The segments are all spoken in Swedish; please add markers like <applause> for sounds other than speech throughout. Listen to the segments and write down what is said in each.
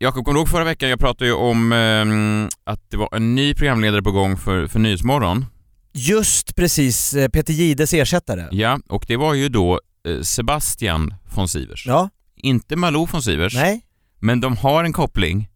Jakob, kommer du ihåg förra veckan? Jag pratade ju om ehm, att det var en ny programledare på gång för, för Nyhetsmorgon. Just precis, eh, Peter Gides ersättare. Ja, och det var ju då eh, Sebastian von Sivers. Ja, Inte Malou von Sivers, nej. men de har en koppling.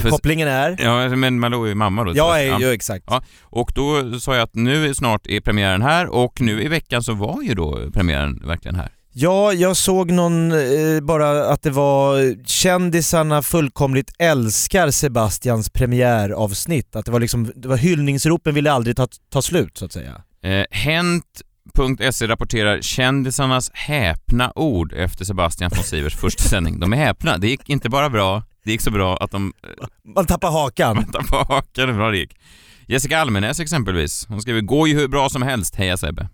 För- Kopplingen är? Ja, men Malou är ju mamma då. Ja, Sebastian. ja, exakt. Ja. Och då sa jag att nu är snart är premiären här och nu i veckan så var ju då premiären verkligen här. Ja, jag såg någon, eh, bara att det var kändisarna fullkomligt älskar Sebastians premiäravsnitt. Att det var liksom, det var hyllningsropen ville aldrig ta, ta slut så att säga. Eh, Hänt.se rapporterar kändisarnas häpna ord efter Sebastian von Sivers <laughs> första sändning. De är häpna. Det gick inte bara bra, det gick så bra att de eh, Man tappar hakan. <laughs> väntar på hakan hur bra det gick. Jessica Almenäs exempelvis. Hon skriver “Går ju hur bra som helst, heja Sebbe”.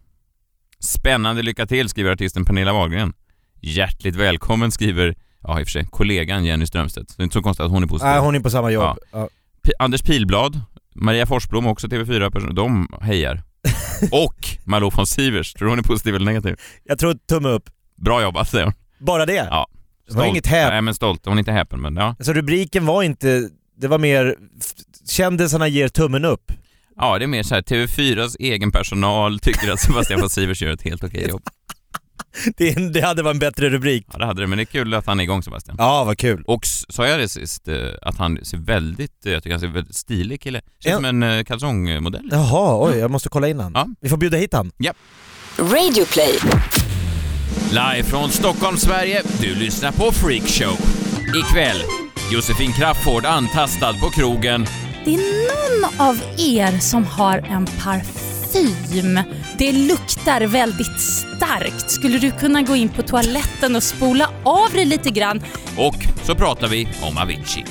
Spännande lycka till, skriver artisten Pernilla Wahlgren. Hjärtligt välkommen, skriver, ja i och för sig, kollegan Jenny Strömstedt. Så det är inte så konstigt att hon är positiv. Nej, hon är på samma jobb. Ja. P- Anders Pilblad, Maria Forsblom, också TV4-personer, de hejar. <laughs> Och Malou von Sivers, tror du hon är positiv eller negativ? Jag tror tumme upp. Bra jobbat säger hon. Bara det? Ja. Det var inget häp. Nej men stolt, hon är inte häpen men ja. Alltså rubriken var inte, det var mer kändisarna ger tummen upp. Ja det är mer så här, TV4s egen personal tycker att Sebastian von Sivers gör ett helt okej jobb. <laughs> Det, det hade varit en bättre rubrik. Ja det hade det, men det är kul att han är igång Sebastian. Ja, vad kul. Och sa jag det sist, eh, att han ser väldigt, eh, jag tycker han ser väldigt stilig kille. Känns Ja. som en eh, kalsongmodell. Jaha, oj, jag måste kolla in han. Ja. Vi får bjuda hit han. Radio play. Live från Stockholm, Sverige. Du lyssnar på Freakshow. Ikväll, Josefin Crafoord antastad på krogen. Det är någon av er som har en parfym. Det luktar väldigt starkt. Skulle du kunna gå in på toaletten och spola av dig lite grann? Och så pratar vi om Avicii.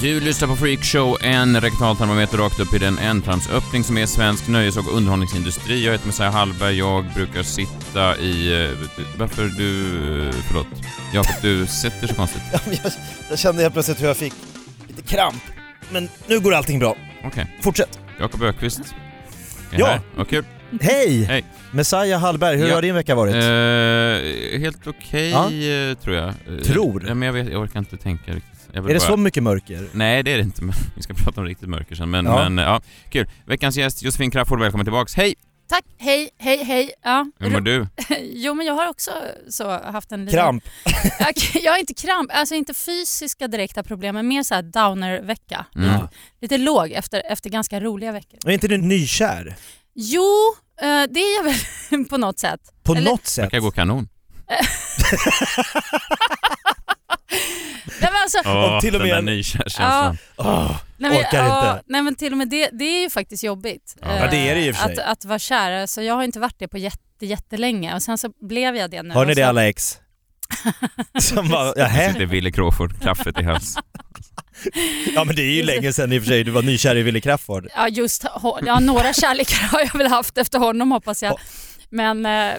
Du lyssnar på Freakshow, en rektaltermometer rakt upp i den ändtarmsöppning som är svensk nöjes och underhållningsindustri. Jag heter Messiah Hallberg, jag brukar sitta i... eh, Varför du... eh, Förlåt. Jakob, du sitter så konstigt. <laughs> Jag, jag kände helt plötsligt hur jag fick lite kramp. Men nu går allting bra. Okej. Fortsätt. Jakob Ökvist är Ja. här. Vad kul. Hej! Hej. Messiah Hallberg, hur Ja. har din vecka varit? Eh, helt okej, eh, tror jag. Eh, Tror? Ja, men jag, vet, jag orkar inte tänka riktigt. Jag vill är det bara... så mycket mörker? Nej, det är det inte, men <laughs> vi ska prata om riktigt mörker sen. Men Ja. men, ja, kul. Veckans gäst Josefin Crafoord, välkommen tillbaks. Hej! Tack, hej, hej, hej. Ja. Hur mår du? <laughs> Jo, men jag har också så haft en liten... Kramp? <laughs> Jag, har inte kramp, alltså inte fysiska direkta problem, men mer så här downer-vecka. Mm. Lite, lite låg efter, efter ganska roliga veckor. Är inte du nykär? Jo, eh, det är jag väl <laughs> på något sätt. På Eller- något Det sätt? kan gå kanon. Nej, men alltså, Åh, till och med den en- där nykärkänslan. Åh, nej, men, orkar ja, inte. Nej men till och med det, det är ju faktiskt jobbigt. Ja. eh, Ja, det är det i och för sig. Att, att vara kär. Så jag har inte varit det på jätte, jättelänge och sen så blev jag det nu. Hör ni och det så, alla ex? <laughs> Som bara, Nähä? sitter Wille Crawford, kaffet i hals. <laughs> Ja men det är ju länge sedan i och för sig du var nykär i Wille Crafoord. Ja just ho- ja, några kärlekar har jag väl haft efter honom hoppas jag. Men, eh,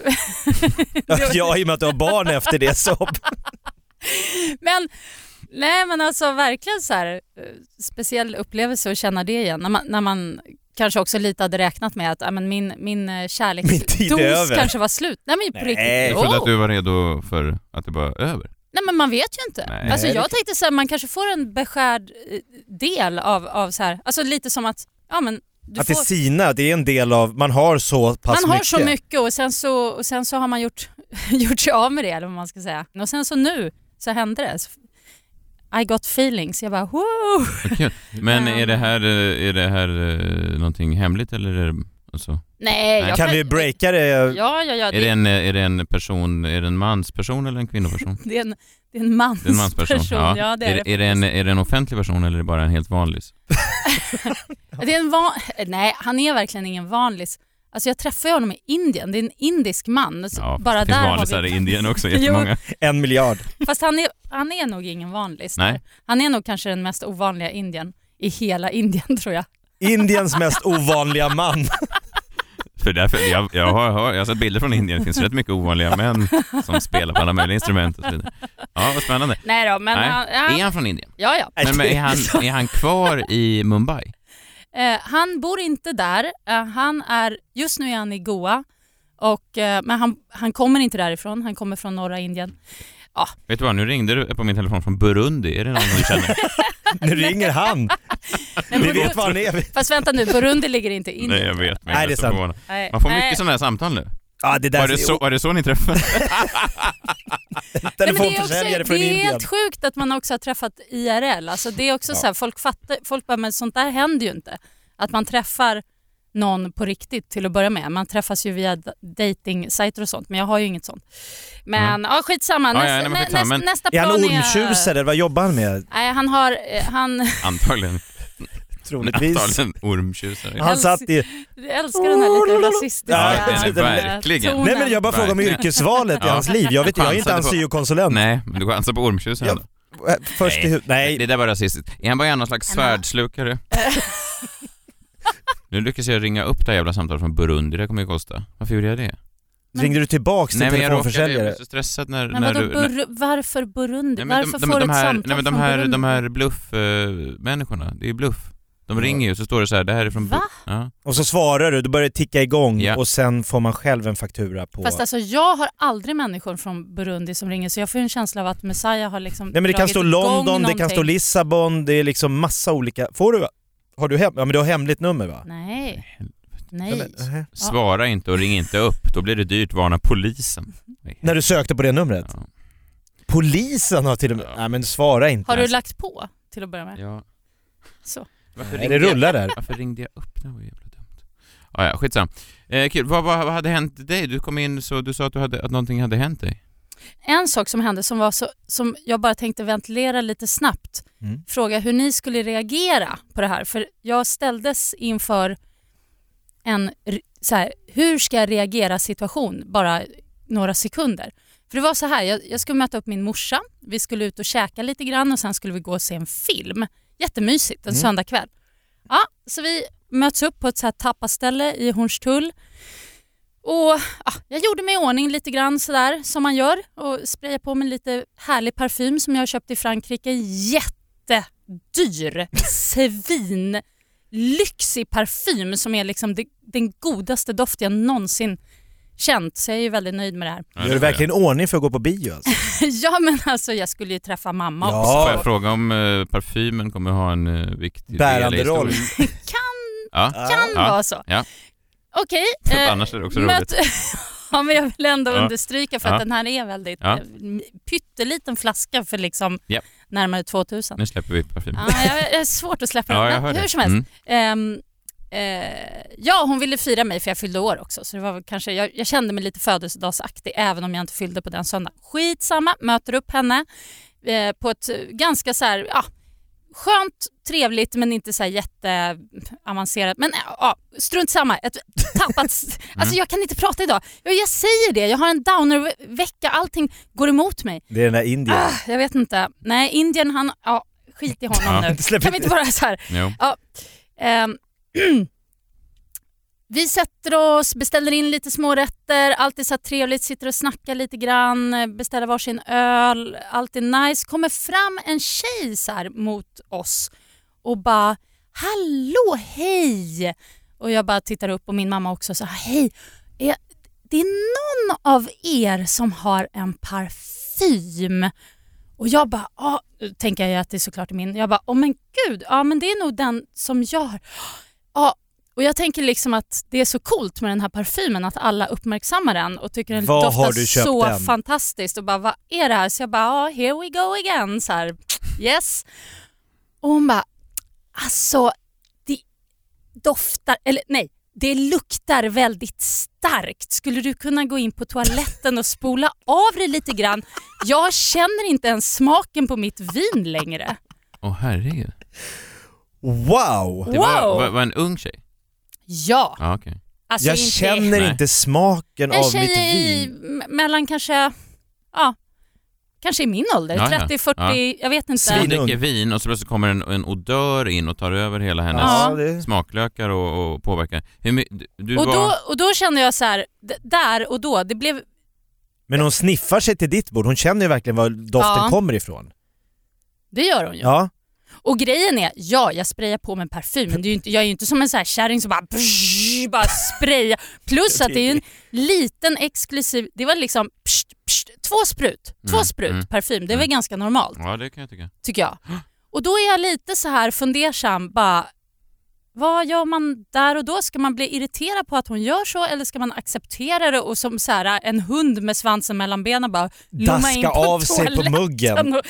<laughs> Ja i och med att du har barn efter det så... <laughs> men, nej men alltså verkligen så här eh, speciell upplevelse att känna det igen. När man, när man kanske också lite hade räknat med att men min, min eh, kärleksdos kanske var slut. Nej men på riktigt. Jag trodde att du var redo för att det var över. Nej men man vet ju inte. Nej. Alltså jag det- tänkte så här, man kanske får en beskärd eh, del av, av så här, alltså lite som att, ja men du Att det får, sina, det är en del av, man har så pass man har mycket. så mycket och sen så, och sen så har man gjort, <laughs> gjort sig av med det eller vad man ska säga. Och sen så nu så hände det. Så, I got feelings. Jag bara wow! Kul. Men Ja. är det här, eh, är det här eh, någonting hemligt eller är det alltså, Nej, jag Kan vi breaka det? Ja, ja, ja. är, det en, eh, är det en person, är det en mansperson eller en kvinnoperson? <laughs> det, är en, det är en mansperson. Det är en mansperson. Ja, det är, är, är, det en, är det en offentlig person eller är det bara en helt vanlig? <laughs> Det är en van... Nej, han är verkligen ingen vanlis. Alltså jag träffade honom i Indien. Det är en indisk man. Så Ja, bara det finns där har vanlisar vi... i Indien också, <laughs> jättemånga. En miljard. Fast han är, han är nog ingen vanlis. Nej. Han är nog kanske den mest ovanliga indien i hela <laughs> Indien tror jag. Indiens mest ovanliga man. <laughs> För därför, jag, jag, har, jag har sett bilder från Indien, det finns rätt mycket ovanliga män som spelar på alla möjliga instrument och så vidare. Ja, vad spännande. Nej då, men Nej. han, Är ja, han från Indien? ja, ja. Men, men är, han, är han kvar i Mumbai? Eh, han bor inte där. Eh, han är, just nu är han i Goa, och, eh, men han, han kommer inte därifrån. Han kommer från norra Indien. Vet du vad, nu ringde du på min telefon från Burundi. Är det någon du känner? <laughs> Nu ringer han. Vi vet var han är. Fast vänta nu, Burundi ligger inte in. Nej, jag vet. Men Nej, det är sant. Man får mycket sådana här samtal nu. Ja, det där Var det, så, var det så ni <laughs> är, också, telefonförsäljare från det är Indien. helt sjukt att man också har träffat IRL. Alltså det är också Ja. så här, folk fattar, folk bara, men sånt där händer ju inte. Att man träffar någon på riktigt till att börja med. Man träffas ju via dating-sajter och sånt, men jag har ju inget sånt. Men ja, skitsamma. Ja, ja, Nästa, nej, nästa, men- nästa Är han plan ormtjusare eller vad jobbar han med? Nej, han har... eh, Han Antagligen. <laughs> Troligtvis. Antagligen ormtjusare. Han satt i... jag älskar den här lite rasistiska Ja, eh, verkligen. tonen. Nej men jag bara frågar om Verkligen. yrkesvalet i Ja. hans liv. Jag vet jag är inte hans syokonsulent. Nej, men du chansar på ormtjusaren. Ja. Först i Nej, Det där var rasistiskt. Är han bara någon slags svärdslukare? nu lyckas jag ringa upp det här jävla samtalet från Burundi, det kommer ju kosta. Varför gjorde jag det? ringde du tillbaks till Nej men jag råkade, jag telefonförsäljare? blev så stressad när, Men när vadå, du... när- bur, varför Burundi? Nej, men varför de, de, får du ett här, samtal nej, men de från här, Burundi? de här bluff-människorna, det är bluff. De ringer ju så står det så här, det här är från... Va? Ja. Och så svarar du, då börjar det ticka igång Ja. och sen får man själv en faktura på... Fast alltså jag har aldrig människor från Burundi som ringer så jag får en känsla av att Messiah har liksom Nej men det kan dragit stå igång London, det kan någonting. stå Lissabon, det är liksom massa olika... Får du... Har du hem... Ja men du har hemligt nummer va? Nej. Nej. nähä. Svara inte och ring inte upp, då blir det dyrt, varna polisen. När du sökte på det numret? Ja. Polisen har till och med... Ja. Nej men svara inte. Har du lagt på till att börja med? Ja. Så. Varför Nej, ringde det jag- rullar där. Varför ringde jag upp? Det var jävla dumt. Ah, ja, skitsam. Eh, kul. Vad, vad, vad hade hänt dig? Du kom in så du sa att, du hade, att någonting hade hänt dig. En sak som hände som, var så, som jag bara tänkte ventilera lite snabbt. Mm. Fråga hur ni skulle reagera på det här. För jag ställdes inför en så här, hur ska jag reagera situation bara några sekunder. För det var så här, jag, jag skulle möta upp min morsa, vi skulle ut och käka lite grann och sen skulle vi gå och se en film. Jättemysigt, en Mm. söndagkväll. Ja, så vi möts upp på ett så här tappaställe i Hornstull. Och ja, Jag gjorde mig i ordning lite grann sådär som man gör och sprayade på mig lite härlig parfym som jag har köpt i Frankrike. Jättedyr, svin, lyxig parfym som är liksom det, den godaste doft jag någonsin känt. Så jag är ju väldigt nöjd med det här. Ja, Gör du verkligen ordning för att gå på bio alltså? <laughs> ja men alltså jag skulle ju träffa mamma Ja. också. jag. Får jag fråga om eh, parfymen kommer ha en eh, viktig Bärande del i roll. historien? <laughs> Ja, Kan Ja. vara så. Ja. Okej. <laughs> att eh, annars är det också roligt. ja men jag vill ändå Ja. understryka för att den här är väldigt Ja. eh, pytteliten flaska för liksom Japp. närmare 2000. Nu släpper vi parfymen. Ja, jag jag är svårt att släppa den. Hur som helst. Mm. Ehm, eh, ja, hon ville fira mig för jag fyllde år också. Så det var kanske, jag, jag kände mig lite födelsedagsaktig även om jag inte fyllde på den söndagen. Skitsamma, möter upp henne eh, på ett ganska så här, ja, skönt, trevligt men inte så här jätteavancerat. Men eh, ja, strunt samma. Ett tappat... <laughs> Alltså jag kan inte prata idag. Jag, jag säger det, jag har en downer-vecka. Allting går emot mig. Det är den där Indien. Ah, jag vet inte. Nej, Indien han... Ja, skit i honom <laughs> Ja. nu. Kan vi inte- bara så här... Jo. Ehm, <clears throat> vi sätter oss, beställer in lite smårätter, allt alltid så trevligt, sitter och snackar lite grann, beställer varsin öl, alltid nice. Kommer fram en tjej så här mot oss och bara “Hallå, hej!” Och jag bara tittar upp och min mamma också så här, “Hej, är, det är någon av er som har en parfym?” Och jag bara, ja, tänker jag att det är såklart är min. Jag bara, åh men gud, ja men det är nog den som jag har. Och jag tänker liksom att det är så coolt med den här parfymen att alla uppmärksammar den och tycker den Var doftar så den? fantastiskt och bara vad är det här? Så jag bara, ja, here we go again. Så här, yes. Och hon bara, alltså det doftar, eller nej, det luktar väldigt starkt. Skulle du kunna gå in på toaletten och spola av dig lite grann? Jag känner inte ens smaken på mitt vin längre. Åh herregud. Wow! Det var, Wow. var, var en ung tjej? Ja, Ja, okej. alltså Jag inte känner Nej. inte smaken en av tjej mitt vin. m- mellan kanske, ja, kanske i min ålder, Ja, ja. 30, 40, jag vet inte. Hon dricker vin och så plötsligt kommer en, en odör in och tar över hela hennes Ja. det... smaklökar och, och påverkar. Hur, du- Och var... då, och då kände jag så här, där och då, det blev, Men hon sniffar sig till ditt bord, hon känner ju verkligen var doften Ja. kommer ifrån. det gör hon ju. Ja. Och grejen är, ja jag sprayar på med parfym men det är inte, jag är ju inte som en så här kärring som bara, brrr, bara sprayar. Plus att det är en liten exklusiv, det var liksom pst, pst, två sprut, två Mm, sprut mm, parfym. Det är väl mm. ganska normalt Ja, det kan jag tycka. tycker jag. Och då är jag lite så här fundersam. Bara, vad gör man där och då? Ska man bli irriterad på att hon gör så eller ska man acceptera det och som så här, en hund med svansen mellan benen bara lomma in på av sig på muggen. och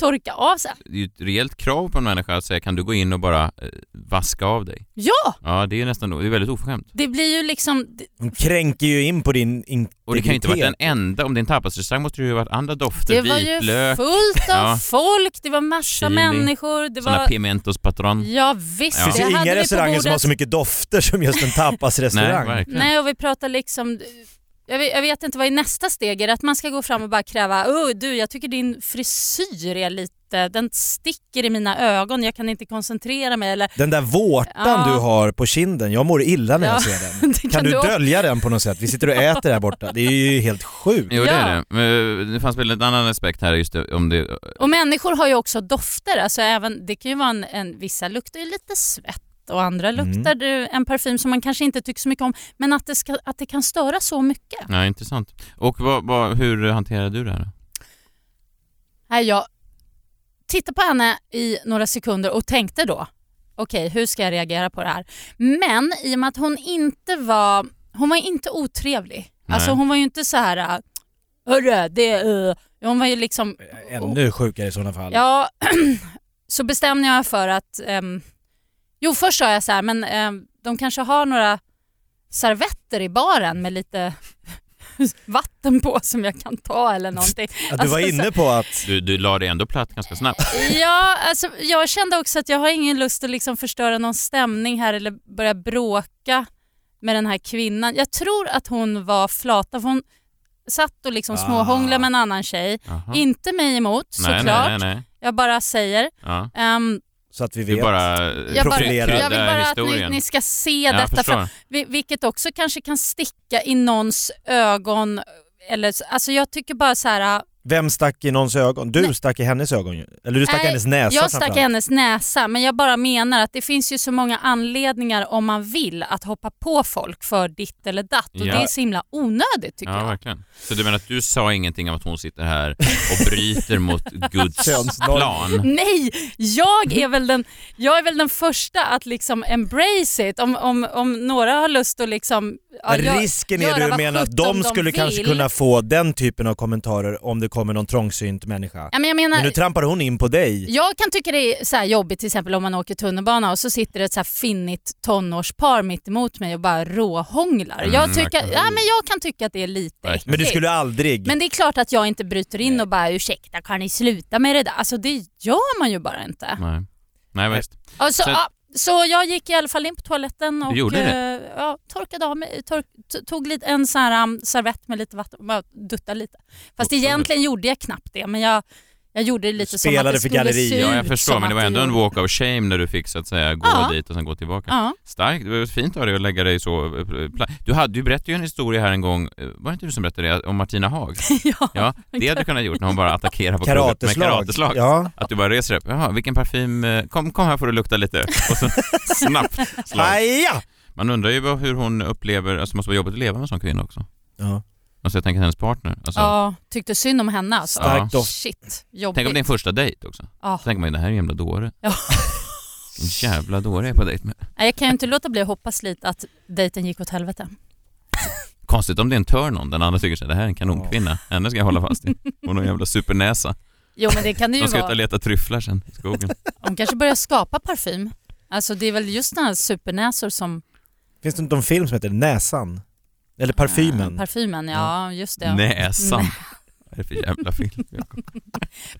torka av sig? Det är ju ett rejält krav på en människa att säga kan du gå in och bara eh, vaska av dig? Ja, Ja, det är nästan det är väldigt oförskämt. det blir ju liksom... Hon kränker ju in på din. Och det kan ju inte vara den enda, om det är en tapasrestaurang måste det ju ha varit andra dofter, Det var ju vitlök, fullt av ja. folk, det var massa Chili, människor. Det såna var... pimentos patron. Ja visst, Ja. Det finns ju inga restauranger som har så mycket dofter som just en <laughs> Nej, tapasrestaurang. verkligen. Nej, och vi pratar liksom... Jag vet, jag vet inte vad är nästa steg är. det Att man ska gå fram och bara kräva oh, du jag tycker din frisyr är lite, den sticker i mina ögon, jag kan inte koncentrera mig. Eller, Den där vårtan Ja. du har på kinden, jag mår illa när jag Ja, ser den. <laughs> det Kan, kan du du dölja den på något sätt? Vi sitter och äter här borta. Det är ju helt sjukt. Jo, det är det. Men det fanns väl en annan aspekt här just om det... och människor har ju också dofter. Alltså även, det kan ju vara en, en, vissa luktar ju lite svett och andra Mm. luktar det en parfym som man kanske inte tycker så mycket om. Men att det, ska, att det kan störa så mycket. Ja, intressant. Och vad, vad, hur hanterade du det här? Nej, jag tittade på henne i några sekunder och tänkte då, okej hur ska jag reagera på det här? Men i och med att hon inte var, hon var inte otrevlig. Nej. Alltså hon var ju inte så här, äh, hörru, det uh. Hon var ju liksom, Ännu sjukare i sådana fall. ja, <clears throat> så bestämde jag för att, ehm, jo först sa jag så här, men ehm, de kanske har några servetter i baren med lite <laughs> vatten på som jag kan ta eller någonting. <laughs> Att du var Alltså, så- inne på att Du, du la dig ändå platt ganska snabbt. <laughs> Ja, alltså, jag kände också att jag har ingen lust att liksom förstöra någon stämning här eller börja bråka med den här kvinnan. Jag tror att hon var flata för hon satt och liksom Ah. småhånglade med en annan tjej. Jaha. Inte mig emot nej, såklart. nej, nej, nej. Jag bara säger. Ja. Ehm, så att vi Du vet. bara jag, bara, jag vill bara att ni, ni ska se detta. Vi- vilket också kanske kan sticka i någons ögon. Eller, så- alltså jag tycker bara så här... Vem stack i någons ögon? Du Nej. stack i hennes ögon. Eller du stack i hennes näsa Jag stack i hennes näsa men jag bara menar att det finns ju så många anledningar om man vill att hoppa på folk för ditt eller datt och Ja. det är så himla onödigt tycker Ja, jag. verkligen. Så du menar att du sa ingenting om att hon sitter här och <laughs> bryter mot Guds plan? Nej, jag är, väl den, jag är väl den första att liksom embrace it. Om, om, om några har lust att liksom... ja, Men gö- risken är du menar att de skulle kanske vill. kunna få den typen av kommentarer om det kommer någon trångsynt människa. Ja, men jag menar, Men nu trampar hon in på dig. Jag kan tycka det är så här jobbigt till exempel om man åker tunnelbana och så sitter det ett så här finnigt tonårspar mitt emot mig och bara råhånglar. Mm, jag, tycker, ja, men jag kan tycka att det är lite äckligt. Men du skulle aldrig... Men det är klart att jag inte bryter in och bara ursäkta kan ni sluta med det där? Alltså det gör man ju bara inte. Nej. Nej, visst. Alltså, Så- så, ja, så jag gick i alla fall in på toaletten och eh, ja, torkade av mig, tork, tog lite, en sån här um, servett med lite vatten och bara duttade lite. Fast Otroligt. egentligen gjorde jag knappt det men jag, jag gjorde det lite som att det för skulle galleri. Ja, jag förstår, men det var ändå en walk of shame när du fick så att säga gå Ja. dit och sen gå tillbaka. Ja. Starkt, det var fint av dig att lägga dig så... eh, Du, hade, du berättade ju en historia här en gång, eh, var det inte du som berättade det, om Martina Haag? <laughs> ja. Ja, det hade du kunnat gjort när hon bara attackerar på krogen med Karateslag. karateslag. Ja. Att du bara reser upp, jaha, vilken parfym, eh, kom, kom här får du lukta lite. Och så <laughs> snabbt slag. Man undrar ju hur hon upplever, alltså det måste vara jobbigt att leva med en sån kvinna också. Ja. Alltså jag tänker hennes partner. Alltså, ja, tyckte synd om henne alltså. Starkt doft. Shit, jobbigt. Tänk om det är en första dejt också. Ja. Så tänker man ju, det här är en jävla dåre. Ja. En jävla dåre jag är på dejt med. Nej, Jag kan ju inte låta bli att hoppas lite att dejten gick åt helvete. Konstigt om det är en turn-on, den andra tycker sig det här är en kanonkvinna, henne ska jag hålla fast i. Hon har en jävla supernäsa. Jo men det kan det ju De ska ut vara. och leta tryfflar sen i skogen. Hon kanske börjar skapa parfym. Alltså det är väl just den här supernäsor som... Finns det inte en film som heter Näsan? Eller Parfymen? Ah, parfymen, ja just det. Näsan. Nej. Vad är det för jävla film? <laughs>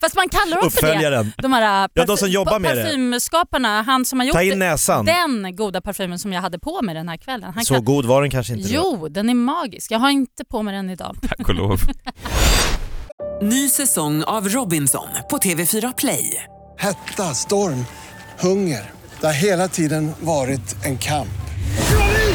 Fast man kallar dem för det. Uppföljaren. De här Ja, de som jobbar med det. parfymskaparna, han som har gjort Ta in näsan. den goda parfymen som jag hade på mig den här kvällen. Han Så kan... god var den kanske inte då. Jo, den är magisk. Jag har inte på mig den idag. <laughs> Tack och lov. <laughs> Ny säsong av Robinson på TV4 Play. Hetta, storm, hunger. Det har hela tiden varit en kamp.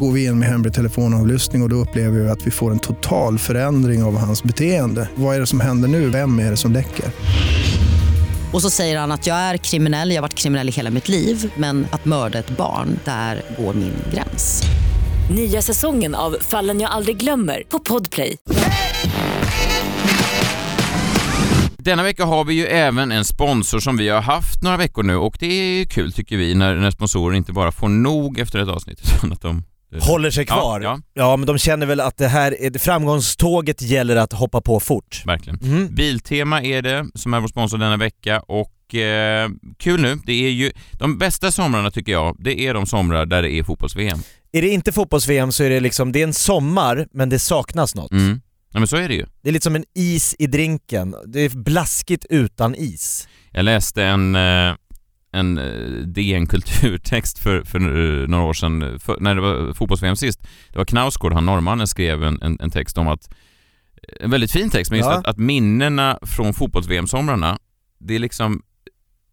Går vi in med hemlig telefonavlyssning och, och då upplever vi att vi får en total förändring av hans beteende. Vad är det som händer nu? Vem är det som läcker? Och så säger han att jag är kriminell, jag har varit kriminell i hela mitt liv men att mörda ett barn, där går min gräns. Nya säsongen av Fallen jag aldrig glömmer på Podplay. Denna vecka har vi ju även en sponsor som vi har haft några veckor nu och det är ju kul tycker vi när, när sponsorer inte bara får nog efter ett avsnitt <laughs> utan att de Håller sig kvar. Ja, Ja, men de känner väl att det här, är- framgångståget gäller att hoppa på fort. verkligen. Mm. Biltema är det som är vår sponsor denna vecka och eh, kul nu, det är ju de bästa somrarna tycker jag, det är de somrar där det är fotbolls-VM. Är det inte fotbolls-VM så är det liksom, det är en sommar men det saknas något. Mm. Ja men så är det ju. Det är lite som en is i drinken, det är blaskigt utan is. Jag läste en, eh, en eh, DN kulturtext för, för eh, några år sedan, för, när det var fotbolls-VM sist. Det var Knausgård, han norrmannen, skrev en, en, en text om att, en väldigt fin text, men just Ja. att, att minnena från fotbolls-VM-somrarna, det är liksom,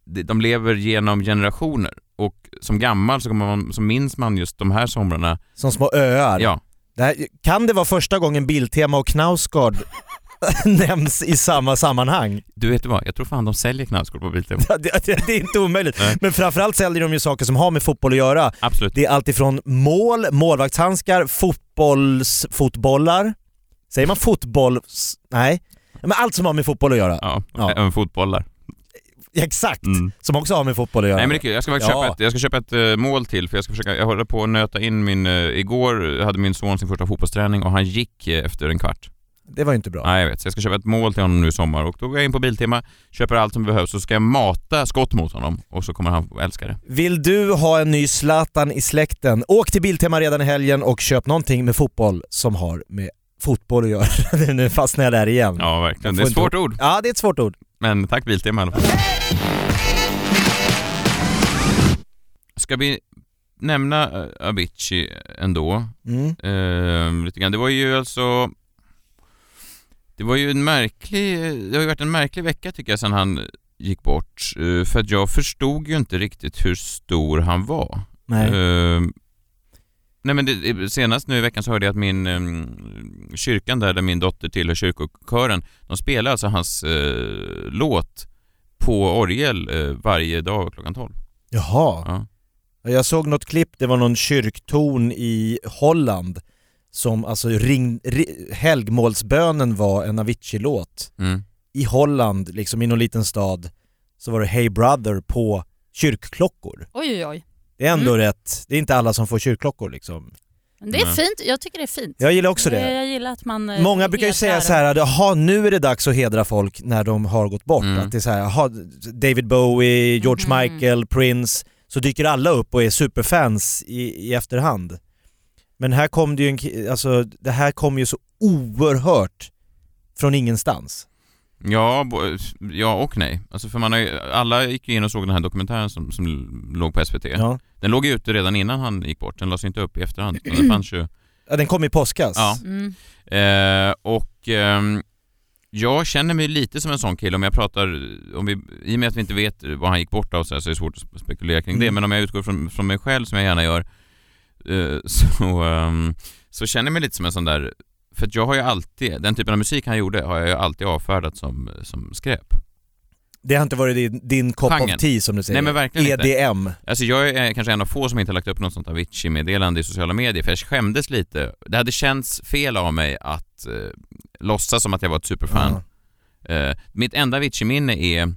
de lever genom generationer. Och som gammal så, kommer man, så minns man just de här somrarna. Som små öar. Ja, Det här, kan det vara första gången Biltema och Knausgård <laughs> nämns i samma sammanhang? du vet vad, jag tror fan de säljer Knausgård på Biltema. Det, det, det är inte omöjligt. Nej. Men framförallt säljer de ju saker som har med fotboll att göra. Absolut. Det är alltifrån mål, målvaktshandskar, fotbollsfotbollar. Säger man fotbolls... Nej. Men allt som har med fotboll att göra. Ja, Ja. även fotbollar. Exakt. Mm. Som också har med fotboll att göra. Nej men det är kul, jag ska faktiskt Ja. köpa ett, jag ska köpa ett eh, mål till för jag ska försöka, jag håller på att nöta in min, uh, igår hade min son sin första fotbollsträning och han gick eh, efter en kvart. Det var ju inte bra. Nej jag vet, så jag ska köpa ett mål till honom nu i sommar och då går jag in på Biltema, köper allt som behövs och så ska jag mata skott mot honom och så kommer han älska det. Vill du ha en ny Zlatan i släkten? Åk till Biltema redan i helgen och köp någonting med fotboll som har med fotboll att göra. <laughs> nu fastnar jag där igen. Ja verkligen, det är ett svårt ord. Ja, det är ett svårt ord. Men tack Biltema i alla fall. Ska vi nämna eh, Avicii ändå? Mm. Eh, lite grann. Det var ju alltså... Det var ju en märklig... Det har ju varit en märklig vecka tycker jag sedan han gick bort. Eh, för att jag förstod ju inte riktigt hur stor han var. Nej. Eh, nej men det, senast nu i veckan så hörde jag att min eh, kyrkan där, där min dotter tillhör kyrkokören, de spelar alltså hans eh, låt på orgel eh, varje dag klockan 12. Jaha. Ja. Jag såg något klipp, det var någon kyrktorn i Holland som alltså ring, ri, helgmålsbönen var en Avicii-låt. Mm. I Holland, liksom i någon liten stad, så var det Hey Brother på kyrkklockor. Oj oj oj. Det är ändå Mm. rätt, det är inte alla som får kyrkklockor liksom. Det är Nej. fint, jag tycker det är fint. Jag gillar också det. Jag gillar att man... eh, Många brukar ju säga så här, jaha nu är det dags att hedra folk när de har gått bort. Mm. Att det är så här, jaha, David Bowie, George Mhm. Michael, Prince, så dyker alla upp och är superfans i, i efterhand. Men här kom det ju en, alltså det här kom ju så oerhört från ingenstans. Ja, ja och nej. Alltså för man har ju, alla gick ju in och såg den här dokumentären som, som låg på SVT. Ja. Den låg ju ute redan innan han gick bort, den lades inte upp i efterhand. Den <clears throat> fanns ju. ja den kom i påskas. Ja. Mm. Eh, och ehm, jag känner mig lite som en sån kille om jag pratar, om vi, i och med att vi inte vet vad han gick bort av så, här, så är det svårt att spekulera kring det, Mm. men om jag utgår från, från mig själv som jag gärna gör, eh, <laughs> så, ehm, så känner jag mig lite som en sån där, för jag har ju alltid, den typen av musik han gjorde har jag ju alltid avfärdat som, som skräp. Det har inte varit din, din kopp Genren. of tea som du säger. Nej, men verkligen inte. EDM. Alltså jag är kanske en av få som inte har lagt upp något sånt Avicii-meddelande i sociala medier för jag skämdes lite. Det hade känts fel av mig att eh, låtsas som att jag var ett superfan. Ja. Eh, mitt enda Avicii-minne är,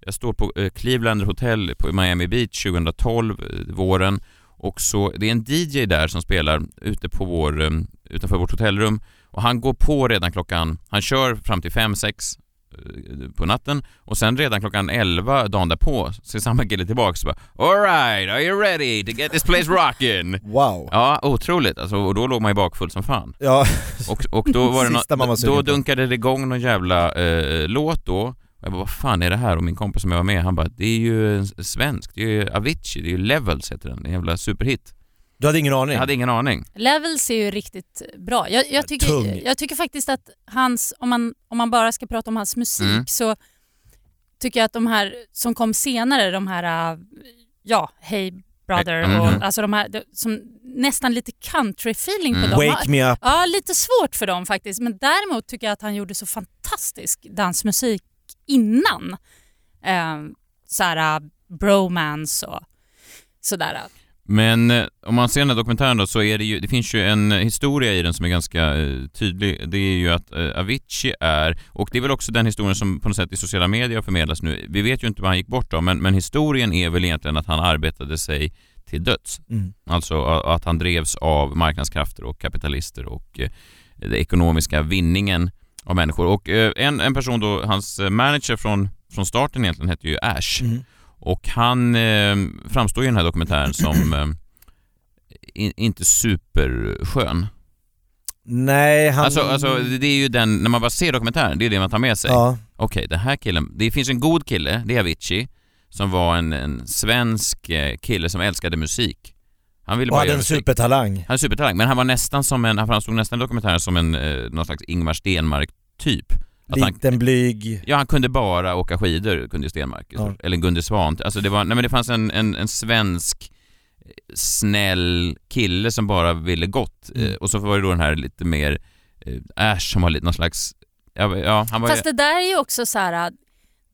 jag står på eh, Cleveland Hotel på Miami Beach 2012, eh, våren, och så, det är en DJ där som spelar ute på vår, eh, utanför vårt hotellrum och han går på redan klockan, han kör fram till 5-6 eh, på natten och sen redan klockan 11 dagen därpå så är samma kille tillbaks och bara Alright, are you ready to get this place rockin'? Wow. Ja, otroligt alltså, och då låg man ju bakfull som fan. Ja, Och, och då var det <laughs> sugen då dunkade det igång någon jävla eh, låt då. Jag bara, vad fan är det här? Och min kompis som jag var med, han bara, det är ju en svensk, det är ju Avicii, det är ju Levels heter den, en jävla superhit. du hade ingen aning? Jag hade ingen aning. Levels är ju riktigt bra. Jag, jag, tycker, jag tycker faktiskt att hans, om man, om man bara ska prata om hans musik Mm. så tycker jag att de här som kom senare, de här, äh, ja, Hey Brother Mm. och alltså de här de- som nästan lite country-feeling på Mm. dem. Wake me up. Ja, lite svårt för dem faktiskt. Men däremot tycker jag att han gjorde så fantastisk dansmusik innan. Eh, såhär bromance och sådär. Men eh, om man ser den här dokumentären då så är det ju, det finns ju en historia i den som är ganska eh, tydlig. Det är ju att eh, Avicii är, och det är väl också den historien som på något sätt i sociala medier förmedlas nu. Vi vet ju inte vad han gick bort av, men, men historien är väl egentligen att han arbetade sig till döds. Mm. Alltså att han drevs av marknadskrafter och kapitalister och eh, den ekonomiska vinningen av människor. Och eh, en, en person då, hans eh, manager från, från starten egentligen hette ju Ash. Mm. Och han eh, framstår i den här dokumentären <clears throat> som eh, in, inte superskön. Nej, han... Alltså, alltså det är ju den, när man bara ser dokumentären, det är det man tar med sig. Ja. Okej, den här killen, det finns en god kille, det är Avicii, som var en, en svensk eh, kille som älskade musik. Han ville Och bara hade en supertalang. Han är supertalang, men han var nästan som en, han framstod nästan i dokumentären som en, eh, någon slags Ingmar Stenmark-typ. Att han, Liten blyg. ja, han kunde bara åka skidor, kunde Stenmark. Ja. Eller Gunde Svan. Alltså det var, nej men det fanns en, en, en svensk eh, snäll kille som bara ville gott. Mm. Eh, och så var det då den här lite mer eh, Ash som var lite någon slags, ja, ja han var Fast det där är ju också så här,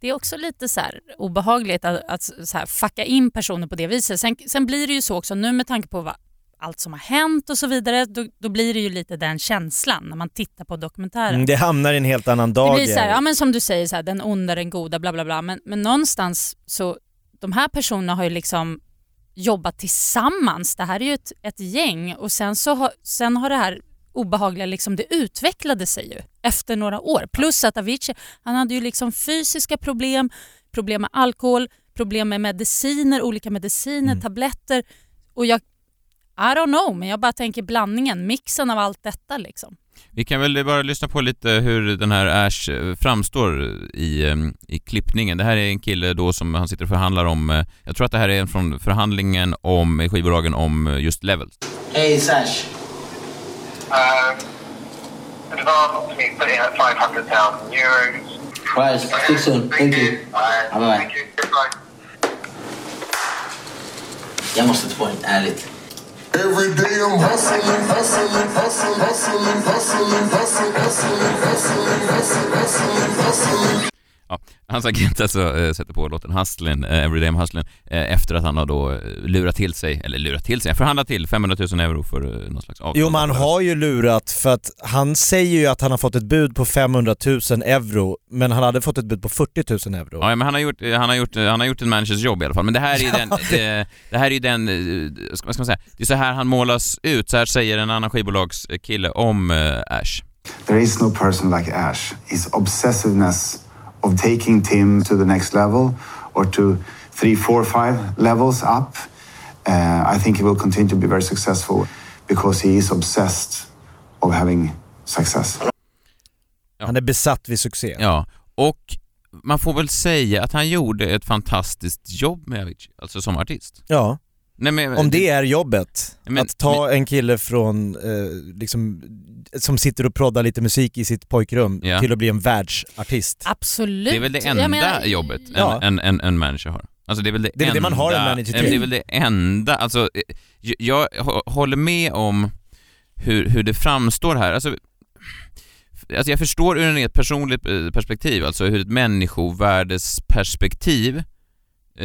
det är också lite så obehagligt att, att så här fucka in personer på det viset. Sen, sen blir det ju så också nu med tanke på vad, allt som har hänt och så vidare, då, då blir det ju lite den känslan när man tittar på dokumentären. Mm, det hamnar i en helt annan Det dager. blir så här, ja men som du säger, så här, den onda, den goda, bla bla bla. Men, men någonstans så, de här personerna har ju liksom jobbat tillsammans. Det här är ju ett, ett gäng och sen så har, sen har det här obehagliga, liksom, det utvecklade sig ju efter några år. Plus att Avicii, han hade ju liksom fysiska problem, problem med alkohol, problem med mediciner, olika mediciner, Mm. tabletter. Och jag, I don't know, men jag bara tänker blandningen, mixen av allt detta liksom. Vi kan väl bara lyssna på lite hur den här Ash eh, framstår i, eh, i klippningen. Det här är en kille då som han sitter och förhandlar om, eh, jag tror att det här är en från förhandlingen om skivbolagen om eh, just Levels. Hey, it's Ash. Um, advance me put in at 500,000 euros. Right, speak soon. Thank you. Uh, Bye bye. Thank you. Goodbye. Jag måste ta på den, ärligt. Every day I'm hustling, hustling, hustling, hustling, hustling, hustling, hustling, hustling, hustling, hustling, hustling. Ja, hans agent alltså eh, sätter på låten Hustlin, eh, Everyday I'm Hustlin, eh, efter att han har då lurat till sig, eller lurat till sig, förhandlat till 500 000 euro för eh, någon slags avtal. Jo men han har ju lurat för att han säger ju att han har fått ett bud på 500 000 euro men han hade fått ett bud på 40 000 euro. Ja, men han har gjort, han har gjort, han har gjort en managers jobb i alla fall. Men det här är ju den, det, det här är ju den, ska- vad ska man säga, det är så här han målas ut, så här säger en annan skivbolagskille om Ash. There is no person like Ash. His obsessiveness of taking Tim to the next level or to three, four, five levels up. Uh, I think he will continue to be very successful because he is obsessed of having success. Han är besatt vid succé. Ja, och man får väl säga att han gjorde ett fantastiskt jobb med Avicii, alltså som artist. Ja. Nej, men, Om det är jobbet, Men- att ta en kille från, eh, liksom, som sitter och proddar lite musik i sitt pojkrum Ja. till att bli en världsartist. Absolut. Det är väl det enda menar- jobbet en, Ja. en, en, en manager har. Alltså det är väl det, Det är väl det enda, man har en manager men till. Det är väl det enda, alltså eh, jag, jag hå- håller med om hur, hur det framstår här. Alltså, alltså jag förstår ur ett personligt eh, perspektiv, alltså ur ett människovärdesperspektiv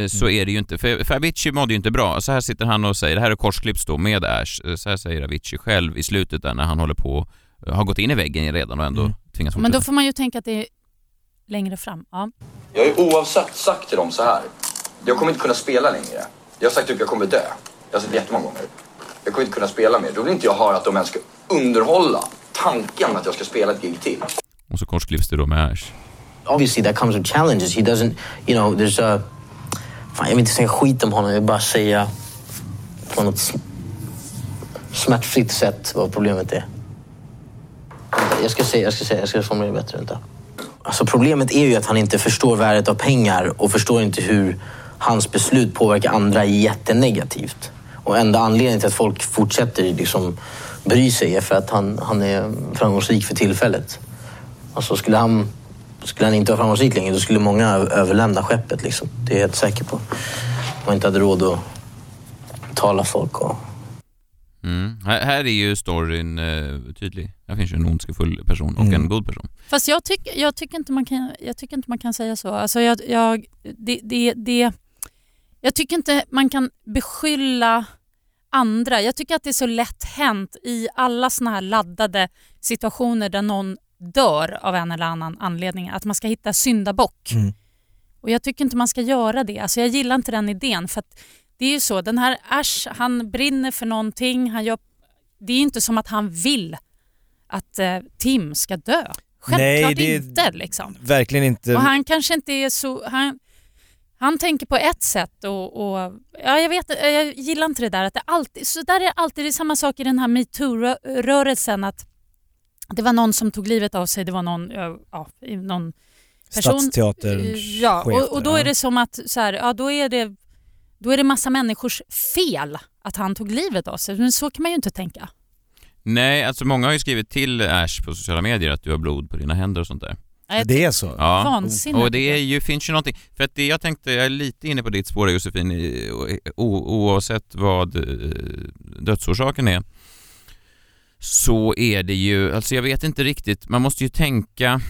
så Mm. är det ju inte, för, för Avicii mådde ju inte bra. Så här sitter han och säger, det här är korsklipps då med Ash, Eh, så här säger Avicii själv i slutet där när han håller på, eh, har gått in i väggen redan och ändå Mm. tvingas Men fortsätta. då får man ju tänka att det är längre fram. Ja. Jag har ju oavsett sagt till dem så här. Jag kommer inte kunna spela längre. Jag har sagt att jag kommer dö. Jag har sagt det jättemånga gånger. Jag kommer inte kunna spela mer. Då vill inte jag höra att de ens ska underhålla tanken att jag ska spela ett gig till. Och så korsklipps det då med Ash. Obviously that comes with challenges. He doesn't, you know, there's a... Fan, jag vill inte säga skit om honom, jag vill bara säga på något smärtfritt sätt vad problemet är. Jag ska säga, jag ska säga, jag ska formulera det bättre. Vänta. Alltså problemet är ju att han inte förstår värdet av pengar och förstår inte hur hans beslut påverkar andra jättenegativt. Och enda anledningen till att folk fortsätter liksom bry sig är för att han, han är framgångsrik för tillfället. Alltså skulle han skulle han inte vara framgångsrik längre, då skulle många överlämna skeppet. Liksom. Det är jag helt säker på. Man inte hade råd att tala folk och Mm. Här, här är ju storyn eh, tydlig. Här finns ju en ondskefull person och Mm. en god person. Fast jag, tyck, jag, tycker inte man kan, jag tycker inte man kan säga så. Alltså jag, jag, det, det, det, jag tycker inte man kan beskylla andra. Jag tycker att det är så lätt hänt i alla såna här laddade situationer där någon dör av en eller annan anledning, att man ska hitta syndabock. Mm. Och Jag tycker inte man ska göra det. Alltså jag gillar inte den idén. För det är ju så, den här Ash, han brinner för någonting. Han gör, det är ju inte som att han vill att eh, Tim ska dö. Självklart Nej, det inte. Liksom. Verkligen inte. Och han kanske inte är så... Han, han tänker på ett sätt och, och ja, jag, vet, jag gillar inte det där. Att det alltid, så där är alltid det är samma sak i den här metoo-rörelsen. Att det var någon som tog livet av sig. Det var någon, ja, ja, någon person. Stadsteaterns Ja, chef och, och då är det som att så här, ja, då är det då är det massa människors fel att han tog livet av sig. Men så kan man ju inte tänka. Nej, alltså många har ju skrivit till Ash på sociala medier att du har blod på dina händer och sånt där. Det är så? Ja, Vansinnigt. och det är ju, finns ju någonting, för att det jag tänkte, jag är lite inne på ditt spår Josefin, oavsett vad eh, dödsorsaken är, så är det ju, alltså jag vet inte riktigt, man måste ju tänka,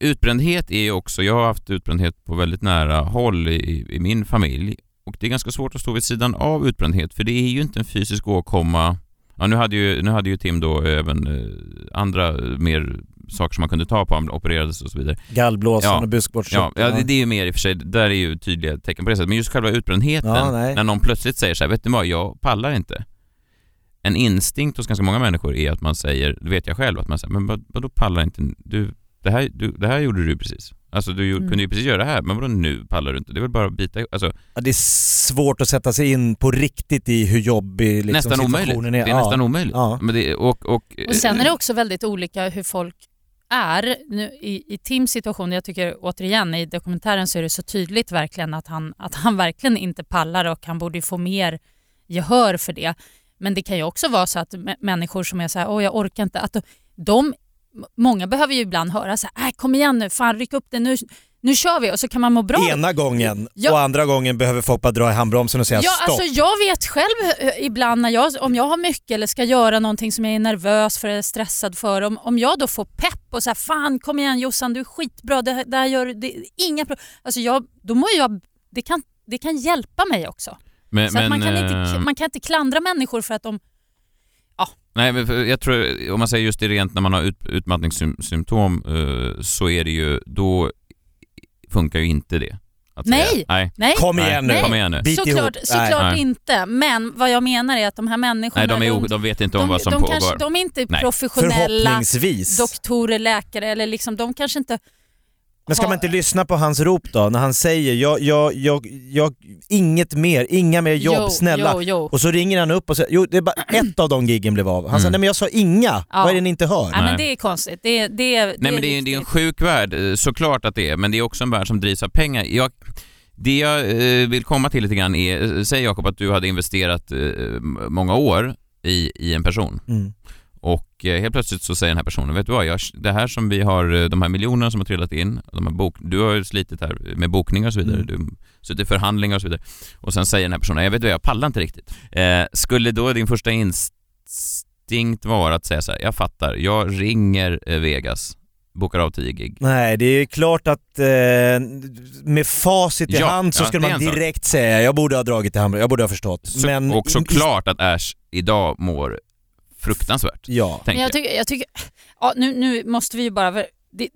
utbrändhet är ju också, jag har haft utbrändhet på väldigt nära håll i, i min familj och det är ganska svårt att stå vid sidan av utbrändhet för det är ju inte en fysisk åkomma Ja, nu hade ju, nu hade ju Tim då även eh, andra eh, mer saker som man kunde ta på, han opererades och så vidare. Gallblåsan Ja. och buskbåtskörteln. Ja, ja det, det är ju mer i och för sig, där är ju tydliga tecken på det sättet. Men just själva utbrändheten, Ja, när någon plötsligt säger så här, vet du vad, jag pallar inte. En instinkt hos ganska många människor är att man säger, det vet jag själv, att man säger, men vad, vadå pallar inte? Du, det, här, du, det här gjorde du precis. Alltså du Mm. kunde ju precis göra det här, men vadå nu pallar du inte? Det är väl bara att bita. Alltså, Ja, det är svårt att sätta sig in på riktigt i hur jobbig liksom, nästan omöjligt. situationen Det är. är Ja. nästan omöjligt. Ja. Men det, och, och, Och sen är det också väldigt olika hur folk är. Nu, i, I Tims situation, jag tycker återigen i dokumentären så är det så tydligt verkligen att han, att han verkligen inte pallar och han borde ju få mer gehör för det. Men det kan ju också vara så att mä- människor som är så här, åh jag orkar inte, att de, många behöver ju ibland höra så här, äh, kom igen nu, fan ryck upp det, nu, nu kör vi och så kan man må bra. Ena gången Ja. och andra gången behöver folk bara dra i handbromsen och säga Ja, stopp. alltså jag vet själv eh, ibland när jag, om jag har mycket eller ska göra någonting som jag är nervös för eller stressad för, om, om jag då får pepp och så här, fan kom igen Jossan du är skitbra, det, det här gör det, inga problem. Alltså jag, då mår jag, det kan, det kan hjälpa mig också. Men- så att man, men, kan inte, eh, man kan inte klandra människor för att de Nej, men jag tror, om man säger just det rent när man har ut, utmattningssymptom eh, så är det ju, då funkar ju inte det. Nej, nej. nej. Kom igen nu. Nej. Kom igen nu. Såklart, såklart Nej. inte, men vad jag menar är att de här människorna Nej, de, är, de vet inte om vad som de, pågår. kanske, de är inte Nej. professionella doktorer, läkare eller liksom, de kanske inte Men ska man inte lyssna på hans rop då? När han säger jag, jag, jag, jag, inget mer, inga mer jobb, Jo, snälla. jo, jo. Och så ringer han upp och säger, jo det är bara <clears throat> ett av de giggen blev av. Han sa, Mm. nej men jag sa inga, Ja. vad är det ni inte hör? Nej, men det är konstigt. Det, det, Nej men det är, det är en sjuk värld, eh, såklart att det är, men det är också en värld som drivs av pengar. Jag, det jag eh, vill komma till lite grann är, eh, säg Jakob att du hade investerat eh, m- många år i, i en person Mm. Och eh, helt plötsligt så säger den här personen, vet du vad, jag, det här som vi har, eh, de här miljonerna som har trillat in, de här bok, du har ju slitit här med bokningar och så vidare, Mm. du suttit i förhandlingar och så vidare och sen säger den här personen, jag vet vad, jag pallar inte riktigt. Eh, skulle då din första instinkt vara att säga så här, jag fattar, jag ringer eh, Vegas, bokar av 10 gig. Nej, det är klart att eh, med facit i Ja, hand så ja, skulle man en sak. direkt säga jag borde ha dragit till Hamburg, jag borde ha förstått. Så, men och såklart att Ash idag mår fruktansvärt. Ja. Men jag tycker, jag tycker ja, nu, nu måste vi ju bara... Det,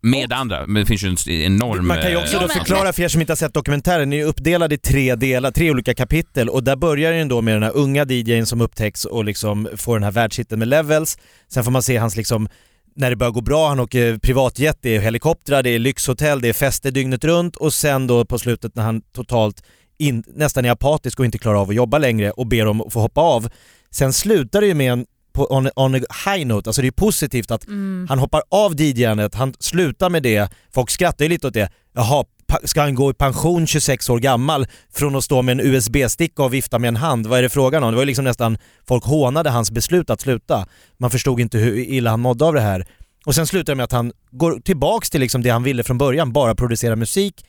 Med andra, men det finns ju en enorm... Man kan ju också då förklara för er som inte har sett dokumentären, den är ju uppdelad i tre delar, tre olika kapitel och där börjar den då med den här unga DJn som upptäcks och liksom får den här världshitten med levels. Sen får man se hans liksom när det börjar gå bra, han åker privatjet, det är helikoptrar, det är lyxhotell, det är fester dygnet runt och sen då på slutet när han totalt in, nästan är apatisk och inte klarar av att jobba längre och ber om att få hoppa av. Sen slutar det ju med en på, on, on a high note, alltså det är positivt att Mm. han hoppar av DJandet, han slutar med det, folk skrattar ju lite åt det. Jaha, ska han gå i pension 26 år gammal från att stå med en USB-sticka och vifta med en hand? Vad är det frågan om? Det var ju liksom nästan, folk hånade hans beslut att sluta. Man förstod inte hur illa han mådde av det här. Och sen slutar det med att han går tillbaks till liksom det han ville från början, bara producera musik.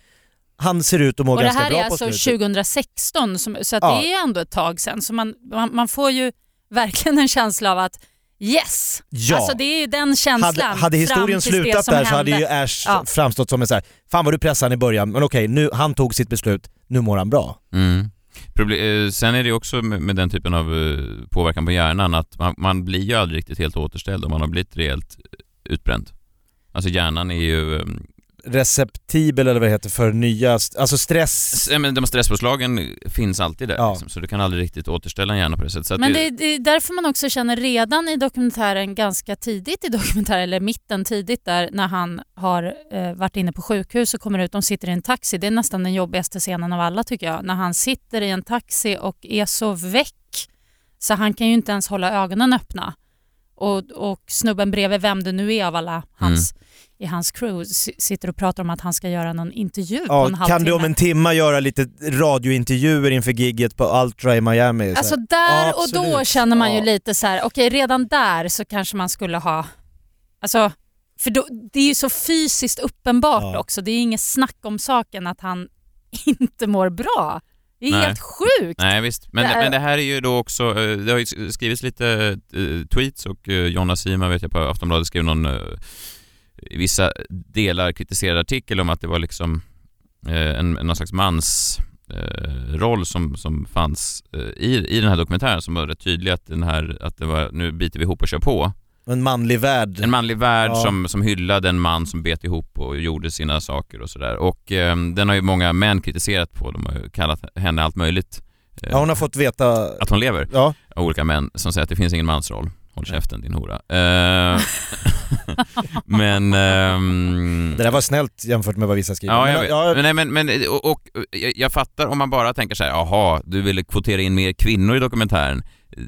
Han ser ut att må Och det ganska här bra är på alltså slutet. 2016 som, så att Ja. det är ändå ett tag sedan. Så man, man, man får ju verkligen en känsla av att yes! Ja. Alltså det är ju den känslan Hade, hade historien slutat där så hade ju Ash Ja. framstått som en så här, fan vad du pressade han i början, men okej, nu, han tog sitt beslut, nu mår han bra. Mm. Proble- eh, sen är det ju också med, den typen av eh, påverkan på hjärnan att man, man blir ju aldrig riktigt helt återställd om man har blivit rejält utbränd. Alltså hjärnan är ju... Receptibel eller vad det heter för nya, alltså stress. men de stresspåslagen finns alltid där Ja. liksom, så du kan aldrig riktigt återställa en hjärna på det sättet. Men det, det är därför man också känner redan i dokumentären, ganska tidigt i dokumentären, eller mitten tidigt där, när han har eh, varit inne på sjukhus och kommer ut, de sitter i en taxi. Det är nästan den jobbigaste scenen av alla tycker jag. När han sitter i en taxi och är så väck så han kan ju inte ens hålla ögonen öppna. Och, och snubben bredvid, vem det nu är av alla hans, i hans crew, sitter och pratar om att han ska göra någon intervju på en Ja, halvtimme. kan du om en timma göra lite radiointervjuer inför gigget på Ultra i Miami? Så Alltså där Ja, och då känner man ju Ja. lite så här, okej redan där så kanske man skulle ha, alltså för då, det är ju så fysiskt uppenbart Ja. också, det är inget snack om saken att han <laughs> inte mår bra. Det är Nej. helt sjukt. Nej visst, men Det men det här är ju då också, eh, det har ju skrivits lite eh, tweets och eh, Jonna Sima vet jag på Aftonbladet skrev någon i vissa delar kritiserad artikel om att det var liksom eh, en, en någon slags mans eh, roll som, som fanns eh, i, i den här dokumentären som var rätt tydlig att den här, att det var nu biter vi ihop och kör på. En manlig värld. En manlig värld Ja. som, som hyllade en man som bet ihop och gjorde sina saker och sådär. Och eh, den har ju många män kritiserat på. De har ju kallat henne allt möjligt. Eh, Ja, hon har fått veta... Att hon lever. Ja. Av olika män som säger att det finns ingen mansroll. Håll käften din hora. Eh, <laughs> men... ehm, Det där var snällt jämfört med vad vissa skriver. Ja, Men, jag vet. ja, Men, nej, men, men, och, och jag, jag fattar om man bara tänker så här, jaha, du ville kvotera in mer kvinnor i dokumentären.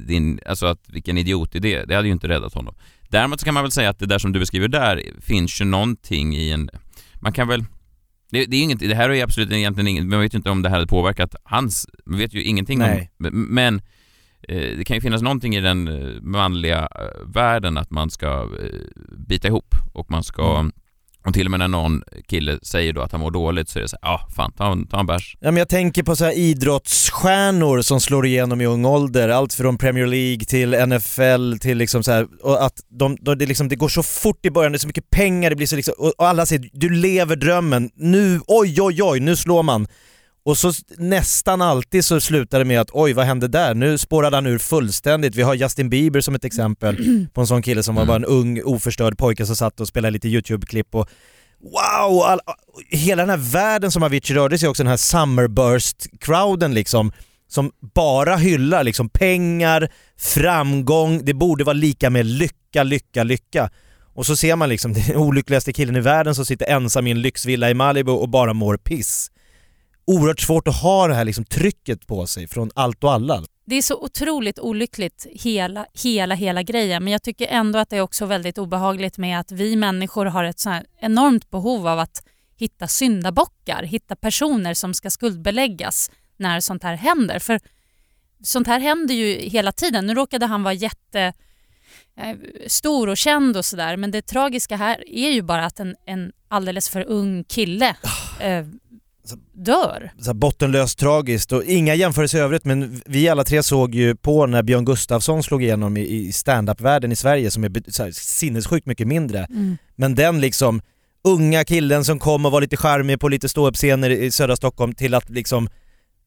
Din, alltså att vilken idiotidé, det hade ju inte räddat honom. Däremot så kan man väl säga att det där som du beskriver där finns ju någonting i en, man kan väl det, det, är inget, det här är absolut egentligen inget, man vet ju inte om det här hade påverkat hans, man vet ju ingenting Nej. om, men eh, det kan ju finnas någonting i den eh, manliga eh, världen att man ska eh, bita ihop och man ska Mm. och till och med när någon kille säger då att han mår dåligt så är det så här, ja ah, fan ta en, ta en bärs. Ja, men jag tänker på så här idrottsstjärnor som slår igenom i ung ålder, allt från Premier League till NFL till liksom så här, och att de, då det, liksom, det går så fort i början, det är så mycket pengar, det blir så liksom, och alla säger du lever drömmen, nu, oj oj oj, nu slår man. Och så nästan alltid så slutar det med att oj vad hände där? Nu spårade han ur fullständigt. Vi har Justin Bieber som ett exempel <clears throat> på en sån kille som var bara en ung oförstörd pojke som satt och spelade lite YouTube-klipp och wow! All, hela den här världen som Avicii rörde sig också, den här Summerburst-crowden liksom, som bara hyllar liksom pengar, framgång, det borde vara lika med lycka, lycka, lycka. Och så ser man liksom <laughs> den olyckligaste killen i världen som sitter ensam i en lyxvilla i Malibu och bara mår piss. Oerhört svårt att ha det här liksom trycket på sig från allt och alla. Det är så otroligt olyckligt hela, hela, hela grejen men jag tycker ändå att det är också väldigt obehagligt med att vi människor har ett så här enormt behov av att hitta syndabockar, hitta personer som ska skuldbeläggas när sånt här händer. För sånt här händer ju hela tiden. Nu råkade han vara jätte eh, stor och känd och sådär men det tragiska här är ju bara att en, en alldeles för ung kille eh, dör. så bottenlöst tragiskt och inga jämförelser i övrigt men vi alla tre såg ju på när Björn Gustafsson slog igenom i, i stand-up-världen i Sverige som är så här, sinnessjukt mycket mindre. Mm. Men den liksom unga killen som kom och var lite charmig på lite ståuppscener i södra Stockholm till att liksom,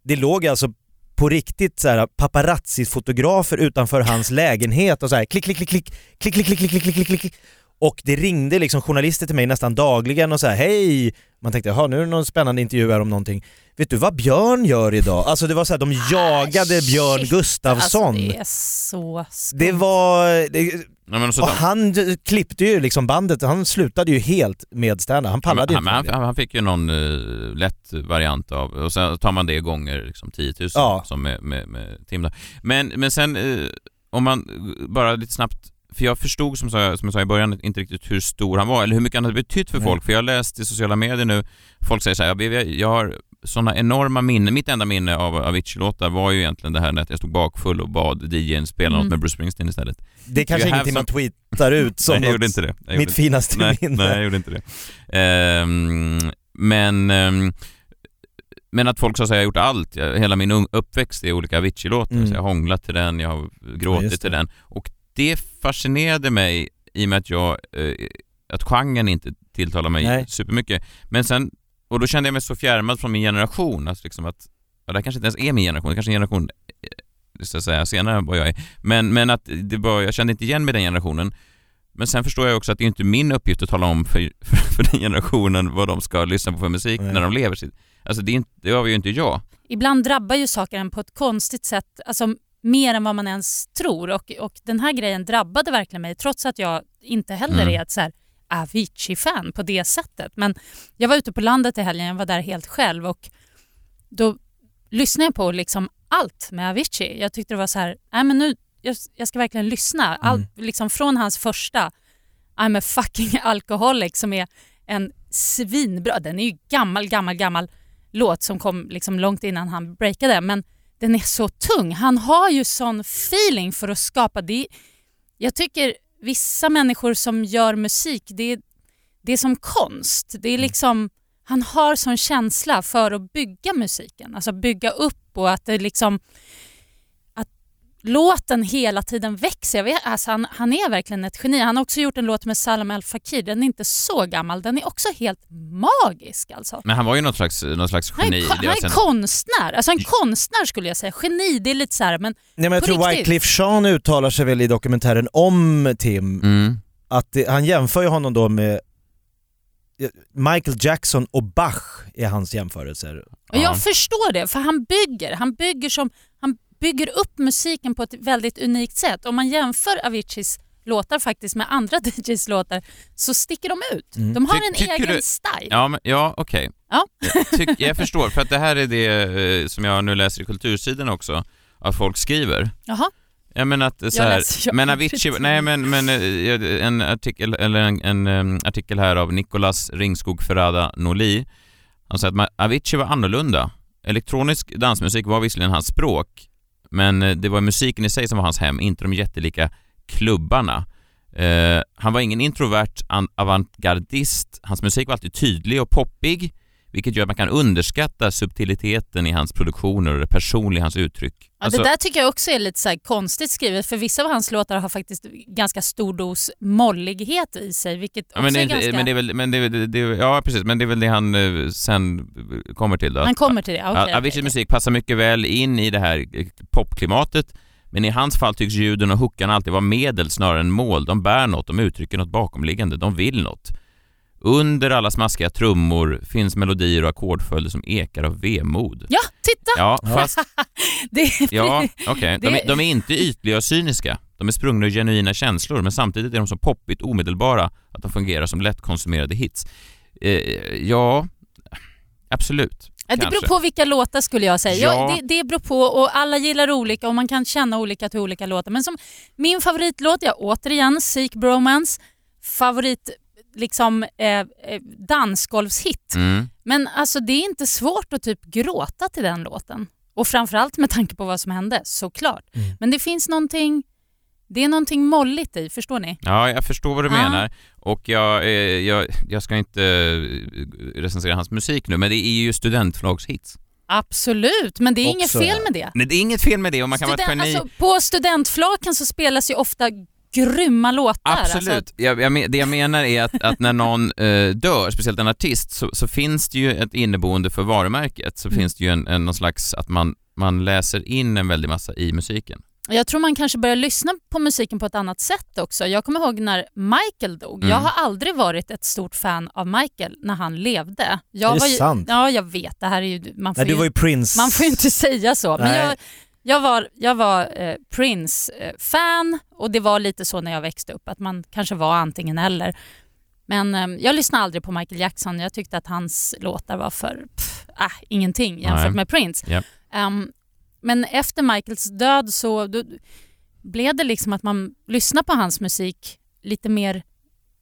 det låg alltså på riktigt så här paparazzi-fotografer utanför hans lägenhet och så här klick, klick, klick, klick, klick, klick, klick, klick, klick, klick, klick, klick. Och det ringde liksom journalister till mig nästan dagligen och så här hej! Man tänkte jaha nu är det någon spännande intervju här om någonting. Vet du vad Björn gör idag? Alltså det var så här, de jagade Björn Shit, Gustafsson. Alltså det är så skumt. Det var... Det, Ja, men så och han klippte ju liksom bandet, han slutade ju helt med stand Han pallade ju han, inte. han, han fick ju någon uh, lätt variant av, och sen tar man det gånger liksom 10 000 Ja. som med, med, med Tim. Men, men sen, eh, om man eh, bara lite snabbt, för jag förstod som, sa, som jag sa i början inte riktigt hur stor han var eller hur mycket han hade betytt för Nej. folk. För jag har läst i sociala medier nu, folk säger så här, jag, jag har sådana enorma minnen. Mitt enda minne av Avicii-låtar var ju egentligen det här när jag stod bakfull och bad DJn spela något Mm. med Bruce Springsteen istället. Det är kanske ingenting man some- tweetar ut <laughs> som Nej, jag något- gjorde inte det. Jag mitt finaste nej, minne. Nej, jag gjorde inte det. Ehm, men, ehm, men att folk så att säga har gjort allt. Jag- Hela min uppväxt är olika Avicii-låtar. Mm. Så jag har hånglat till den, jag har gråtit just till den. Och det fascinerade mig i och med att jag, eh, att genren inte tilltalar mig Nej. supermycket. Men sen, och då kände jag mig så fjärmad från min generation. Alltså liksom att, ja, det här kanske inte ens är min generation, det kanske är en generation eh, så att säga, senare än vad jag är. Men, men att det var, jag kände inte igen mig i den generationen. Men sen förstår jag också att det är inte min uppgift att tala om för, <laughs> för, för den generationen vad de ska lyssna på för musik Nej. när de lever sitt. Alltså det, är inte, det var ju inte jag. Ibland drabbar ju saker en på ett konstigt sätt, alltså mer än vad man ens tror. Och, och den här grejen drabbade verkligen mig trots att jag inte heller Mm. är ett så här Avicii-fan på det sättet. Men jag var ute på landet i helgen, jag var där helt själv och då lyssnade jag på liksom allt med Avicii. Jag tyckte det var så här, nej men nu, jag, jag ska verkligen lyssna. Allt, liksom från hans första I'm a fucking <laughs> alcoholic som är en svinbra, den är ju gammal, gammal, gammal låt som kom liksom långt innan han breakade men den är så tung. Han har ju sån feeling för att skapa det. Jag tycker vissa människor som gör musik, det är, det är som konst. Det är liksom, han har sån känsla för att bygga musiken, alltså bygga upp och att det liksom låten hela tiden växer. Jag vet, alltså han, han är verkligen ett geni. Han har också gjort en låt med Salam El Fakir. Den är inte så gammal. Den är också helt magisk alltså. Men han var ju något slags, något slags Han geni. är, han och sen- är konstnär. Alltså en konstnär skulle jag säga. Geni, det är lite så här, men Nej men jag tror. Wyclef Jean uttalar sig väl i dokumentären om Tim, Mm. att det, han jämför ju honom då med Michael Jackson och Bach är hans jämförelser. Och jag förstår det, för han bygger. Han bygger, som, han bygger upp musiken på ett väldigt unikt sätt. Om man jämför Aviciis låtar faktiskt med andra <laughs> DJs låtar så sticker de ut. Mm. De har Ty- en tycker egen du- style. Ja, men, ja okej. Ja. Jag, jag förstår, för att det här är det eh, som jag nu läser i kultursidan också, att folk skriver. Jaha. Ja men att så här, läser men Avicii, nej men, men eh, en artikel, eller en, en artikel här av Nicolas Ringskog Ferrada Noli. Han säger att Avicii var annorlunda. Elektronisk dansmusik var visserligen hans språk, men eh, det var musiken i sig som var hans hem, inte de jättelika klubbarna. Eh, han var ingen introvert avantgardist. Hans musik var alltid tydlig och poppig, vilket gör att man kan underskatta subtiliteten i hans produktioner och det personliga i hans uttryck. Ja, Alltså- det där tycker jag också är lite så konstigt skrivet för vissa av hans låtar har faktiskt ganska stor dos mollighet i sig vilket Ja, men, det är ganska... men det är väl, men det, är- det, ja precis, men det är väl det han eh, sen kommer till då. Han kommer till det, okej, okej, Aviciis musik passar mycket väl in i det här eh, popklimatet, men i hans fall tycks ljuden och hookarna alltid vara medel snarare än mål. De bär något, de uttrycker något bakomliggande, de vill något. Under alla smaskiga trummor finns melodier och ackordföljder som ekar av vemod. Ja, titta! Ja, <laughs> fast det, Ja, okej. De, de är inte ytliga och cyniska. De är sprungna ur genuina känslor, men samtidigt är de så poppigt omedelbara att de fungerar som lättkonsumerade hits. Eh, ja, absolut. Ja, det beror Kanske. på vilka låtar skulle jag säga. Ja. Ja. det, det beror på och alla gillar olika och man kan känna olika till olika låtar. Men som min favoritlåt, ja återigen Seek Bromance, favorit liksom eh, eh, dansgolvshit. Mm. Men alltså det är inte svårt att typ gråta till den låten. Och framförallt med tanke på vad som hände, såklart. Men det finns någonting, det är någonting molligt i, förstår ni? Ja, jag förstår vad du Ja. menar. Och jag, eh, jag, jag ska inte eh, recensera hans musik nu, men det är ju studentflagshits. Absolut, men det är inget Också, fel ja. med det. Nej, det är inget fel med det och man kan vara ett Student, geni. alltså, på studentflaken så spelas ju ofta grymma låtar. Absolut. Alltså, Jag, jag, men- det jag menar är att, att när någon eh, dör, speciellt en artist, så, så finns det ju ett inneboende för varumärket. Så Mm. finns det ju en, en, någon slags, att man, man läser in en väldig massa i musiken. jag tror man kanske börjar lyssna på musiken på ett annat sätt också. Jag kommer ihåg när Michael dog. Mm. Jag har aldrig varit ett stort fan av Michael när han levde. Jag Är det var ju, sant? Ja, jag vet. Det här är ju, man får Nej, du ju, var ju Prince. Man får ju inte säga så. Men Nej. jag, jag var, jag var eh, Prince-fan och det var lite så när jag växte upp att man kanske var antingen eller. Men eh, jag lyssnade aldrig på Michael Jackson. Jag tyckte att hans låtar var för pff, äh, ingenting jämfört Nej. med Prince. Japp. Ehm, men efter Michaels död så då, blev det liksom att man lyssnar på hans musik lite mer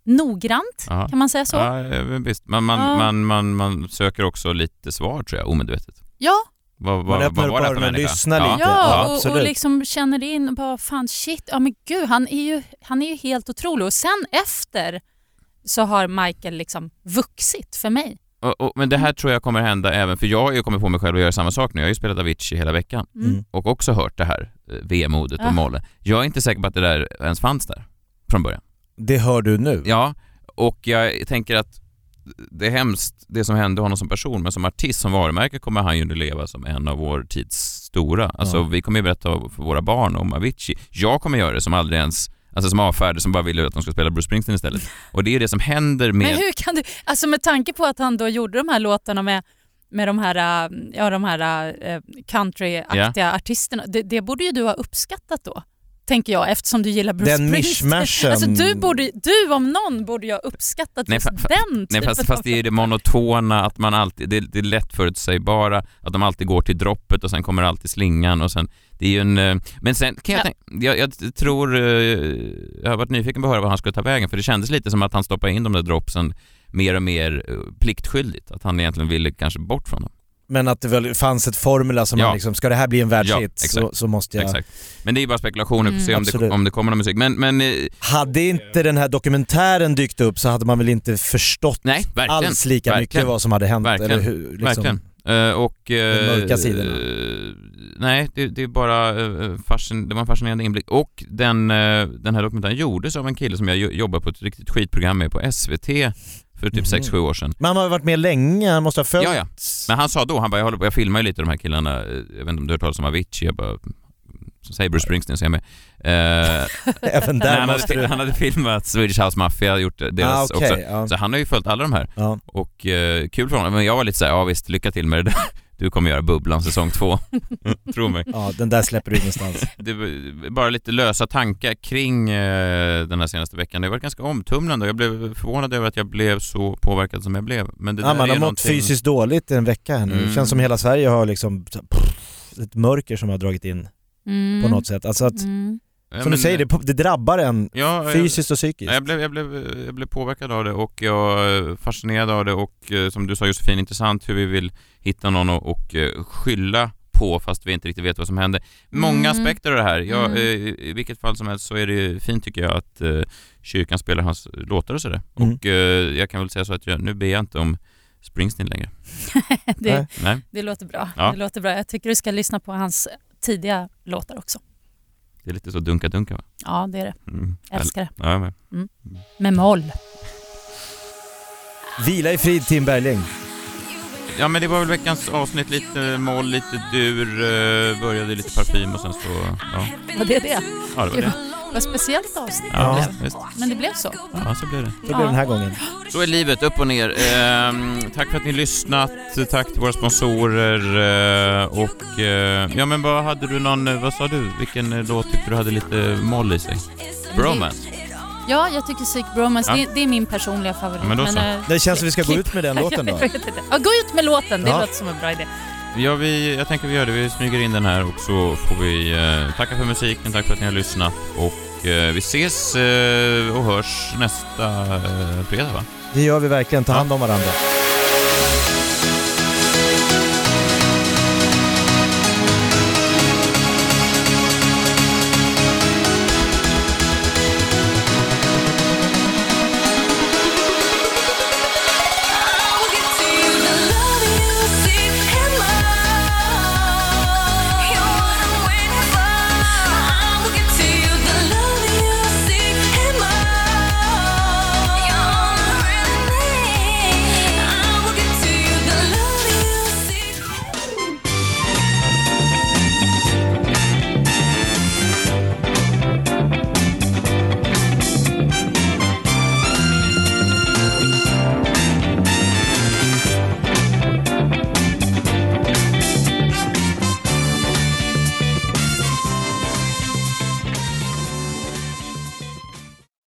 noggrant, Ja. kan man säga så? Ja, eh, visst. Man, man, Ja. man, man, man söker också lite svar tror jag, omedvetet. Ja, Vad, Man vad, öppnar vad var upp öronen och lyssnar ja. lite. ja, och, och liksom känner in och bara fan shit, ja men gud han är ju, han är ju helt otrolig och sen efter så har Michael liksom vuxit för mig. Och, och, men det här tror jag kommer hända även, för jag har ju kommit på mig själv att göra samma sak nu. Jag har ju spelat Avicii hela veckan Mm. och också hört det här eh, vemodet Ja. och mollen. Jag är inte säker på att det där ens fanns där från början. Det hör du nu. Ja, och jag tänker att det är hemskt det som hände honom som person, men som artist, som varumärke kommer han ju nu leva som en av vår tids stora. Alltså Ja. vi kommer ju berätta för våra barn om Avicii. Jag kommer göra det som aldrig ens, alltså som avfärdade, som bara ville att de ska spela Bruce Springsteen istället. Och det är det som händer med... Men hur kan du, alltså med tanke på att han då gjorde de här låtarna med, med de här, ja, de här äh, countryaktiga artisterna, det, det borde ju du ha uppskattat då. Tänker jag eftersom du gillar Bruce Den Springsteen. mishmashen. Alltså du, borde, du om någon borde ju ha uppskattat Nej, just fa- fa- den Nej typen fast, av... fast det är det monotona, att man alltid, det, det är lätt förutsägbara, att de alltid går till droppet och sen kommer alltid slingan och sen, det är ju en, eh, men sen kan jag Ja. tänka, jag, jag tror, eh, jag har varit nyfiken på att höra vad han skulle ta vägen för det kändes lite som att han stoppade in de där dropsen mer och mer eh, pliktskyldigt, att han egentligen ville kanske bort från dem. Men att det väl fanns ett formula som Ja. man liksom, ska det här bli en Ja, världshit så, exakt. så måste jag... Exakt. Men det är bara spekulationer, får se om det, om det kommer någon musik. Men, men eh, Hade inte den här dokumentären dykt upp så hade man väl inte förstått nej, alls lika mycket Verkligen. vad som hade hänt. Verkligen. Eller hur, liksom. Verkligen. Eh, och... eh, Den mörka sidorna. eh, nej, det, det är bara uh, fascin, det var en fascinerande inblick. Och den, den här dokumentären gjordes av en kille som jag jo- jobbar på ett riktigt skitprogram med på SVT för typ Mhm. 6-7 år sedan. Men han har varit med länge, han måste ha följt... Ja, ja. Men han sa då, han bara, jag, håller på, jag filmar ju lite de här killarna, eh, jag vet inte om du har hört talas om Avicii, jag bara, säger Bruce Springsteen så är jag med. Eh, <laughs> Även där han, måste hade, du... han hade filmat Swedish House Mafia, gjort deras Ah, okej, också. ja. Så han har ju följt alla de här. Ja. Och eh, kul för honom. Men jag var lite såhär, ja visst, lycka till med det där. Du kommer göra Bubblan säsong två. <laughs> Tro mig. ja, den där släpper du ingenstans. <laughs> Det var bara lite lösa tankar kring eh, den här senaste veckan. Det har varit ganska omtumlande och jag blev förvånad över att jag blev så påverkad som jag blev. Men det Ja, man är har mått någonting- fysiskt dåligt en vecka här nu. Mm. Det känns som hela Sverige har liksom pff, ett mörker som har dragit in Mm. på något sätt. Alltså att, Mm. Som men- du säger, det, det drabbar en Ja, jag- fysiskt och psykiskt. Ja, Jag blev, jag, blev, jag blev påverkad av det och jag är fascinerad av det och eh, som du sa Josefin, intressant hur vi vill hitta någon och, och eh, skylla på fast vi inte riktigt vet vad som hände. Många Mm. aspekter av det här. Jag, Mm. eh, I vilket fall som helst så är det fint tycker jag att eh, kyrkan spelar hans låtar och sådär. Mm. Och eh, jag kan väl säga så att jag, nu ber jag inte om Springsteen längre. <laughs> det, Nej. Nej. det låter bra. Ja. Det låter bra. Jag tycker du ska lyssna på hans tidiga låtar också. Det är lite så dunka-dunka va? Ja, det är det. Mm. Älskar det. Ja, jag med. Med moll. Vila i frid Tim Bergling. Ja men det var väl veckans avsnitt, lite moll, lite dur, eh, började lite parfym och sen så, ja. Var det det? Ja, det var det. Vad speciellt avsnitt Ja, det blev. visst. Men det blev så. Ja, så blev det. Det blir den här gången. Så är livet, upp och ner. Ehm, tack för att ni lyssnat, tack till våra sponsorer eh, och eh, ja men vad hade du någon, eh, vad sa du, vilken eh, låt tyckte du hade lite moll i sig? Bromance? Ja, jag tycker Sick Bromance, Ja. det, det är min personliga favorit. Ja, men då så. eh, Det känns som vi ska gå klipp- ut med den <laughs> låten då. Ja, gå ut med låten, det Ja. låter som en bra idé. Ja, vi, jag tänker vi gör det, vi smyger in den här och så får vi eh, tacka för musiken, tack för att ni har lyssnat och eh, Eh, vi ses eh, och hörs nästa eh, fredag va? Det gör vi verkligen, ta hand om varandra.